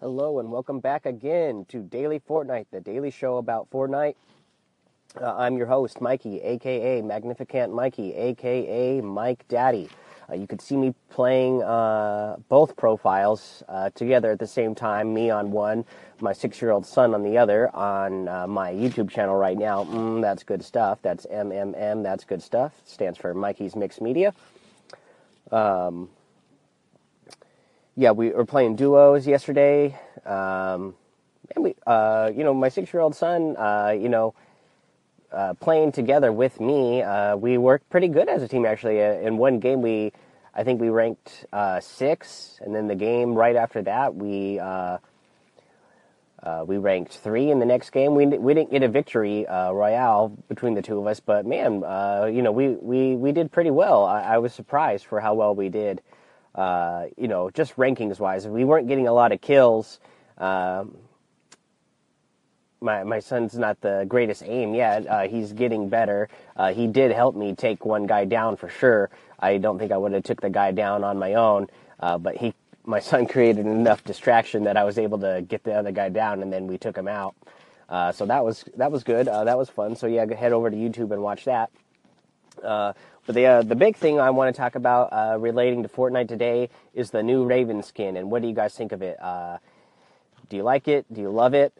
Hello and welcome back again to Daily Fortnite, the daily show about Fortnite. Uh, I'm your host, Mikey, aka Magnificent Mikey, aka Mike Daddy. Uh, you could see me playing uh, both profiles uh, together at the same time, me on one, my six year old son on the other, on uh, my YouTube channel right now. Mm, that's good stuff. That's MMM, that's good stuff. Stands for Mikey's Mixed Media. Um, yeah, we were playing duos yesterday. Um, and we, uh, you know, my six-year-old son, uh, you know, uh, playing together with me, uh, we worked pretty good as a team. Actually, uh, in one game, we, I think we ranked uh, six, and then the game right after that, we we ranked three. In the next game, we we didn't get a victory royale between the two of us, but man, you know, we we we did pretty well. I, I was surprised for how well we did uh, you know, just rankings wise, we weren't getting a lot of kills. Um, my my son's not the greatest aim yet. Uh, he's getting better. Uh, he did help me take one guy down for sure. I don't think I would have took the guy down on my own, uh, but he my son created enough distraction that I was able to get the other guy down, and then we took him out. Uh, so that was that was good. Uh, that was fun. So yeah, head over to YouTube and watch that. Uh, but the uh, the big thing I want to talk about uh, relating to Fortnite today is the new Raven skin, and what do you guys think of it? Uh, do you like it? Do you love it?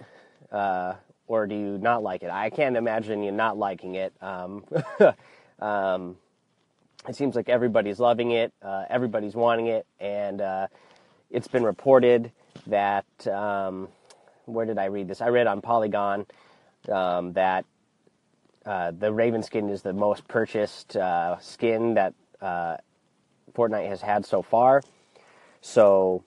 Uh, or do you not like it? I can't imagine you not liking it. Um, um, it seems like everybody's loving it, uh, everybody's wanting it, and uh, it's been reported that um, where did I read this? I read on Polygon um, that uh, the Raven skin is the most purchased uh, skin that uh, Fortnite has had so far. So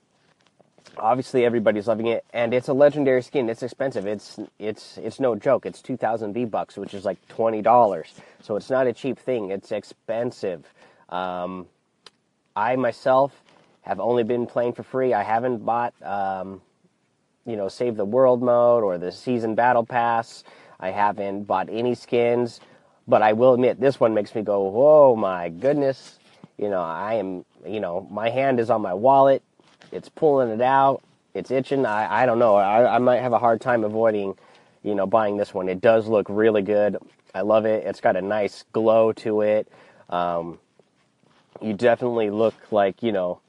obviously everybody's loving it, and it's a legendary skin. It's expensive. It's it's it's no joke. It's two thousand V bucks, which is like twenty dollars. So it's not a cheap thing. It's expensive. Um, I myself have only been playing for free. I haven't bought, um, you know, Save the World mode or the Season Battle Pass. I haven't bought any skins, but I will admit this one makes me go, "Whoa, my goodness!" You know, I am, you know, my hand is on my wallet, it's pulling it out, it's itching. I, I don't know. I, I might have a hard time avoiding, you know, buying this one. It does look really good. I love it. It's got a nice glow to it. Um, you definitely look like, you know,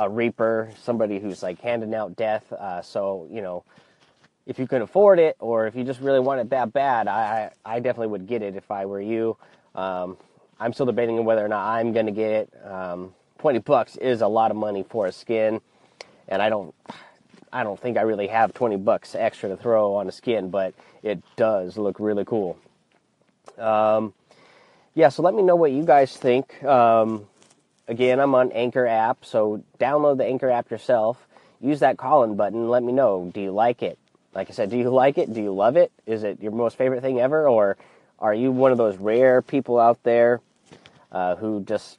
a reaper, somebody who's like handing out death. Uh, so, you know, if you can afford it or if you just really want it that bad, I, I definitely would get it if I were you. Um, I'm still debating whether or not I'm going to get it. Um, 20 bucks is a lot of money for a skin, and I don't, I don't think I really have 20 bucks extra to throw on a skin, but it does look really cool. Um, yeah, so let me know what you guys think. Um, again, I'm on Anchor app, so download the Anchor app yourself. Use that call-in button. Let me know. Do you like it? Like I said, do you like it? Do you love it? Is it your most favorite thing ever? Or are you one of those rare people out there uh, who just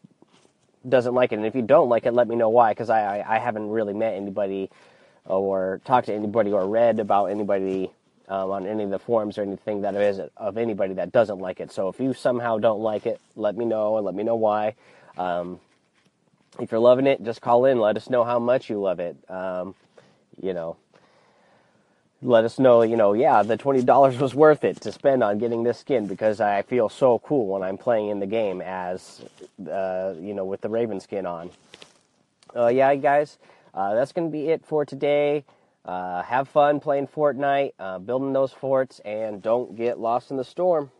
doesn't like it? And if you don't like it, let me know why, because I, I, I, haven't really met anybody or talked to anybody or read about anybody um, on any of the forums or anything that is of anybody that doesn't like it. So if you somehow don't like it, let me know and let me know why. Um, if you're loving it, just call in. Let us know how much you love it. Um, you know, let us know, you know, yeah, the $20 was worth it to spend on getting this skin because I feel so cool when I'm playing in the game as, uh, you know, with the Raven skin on. Uh, yeah, guys, uh, that's going to be it for today. Uh, have fun playing Fortnite, uh, building those forts, and don't get lost in the storm.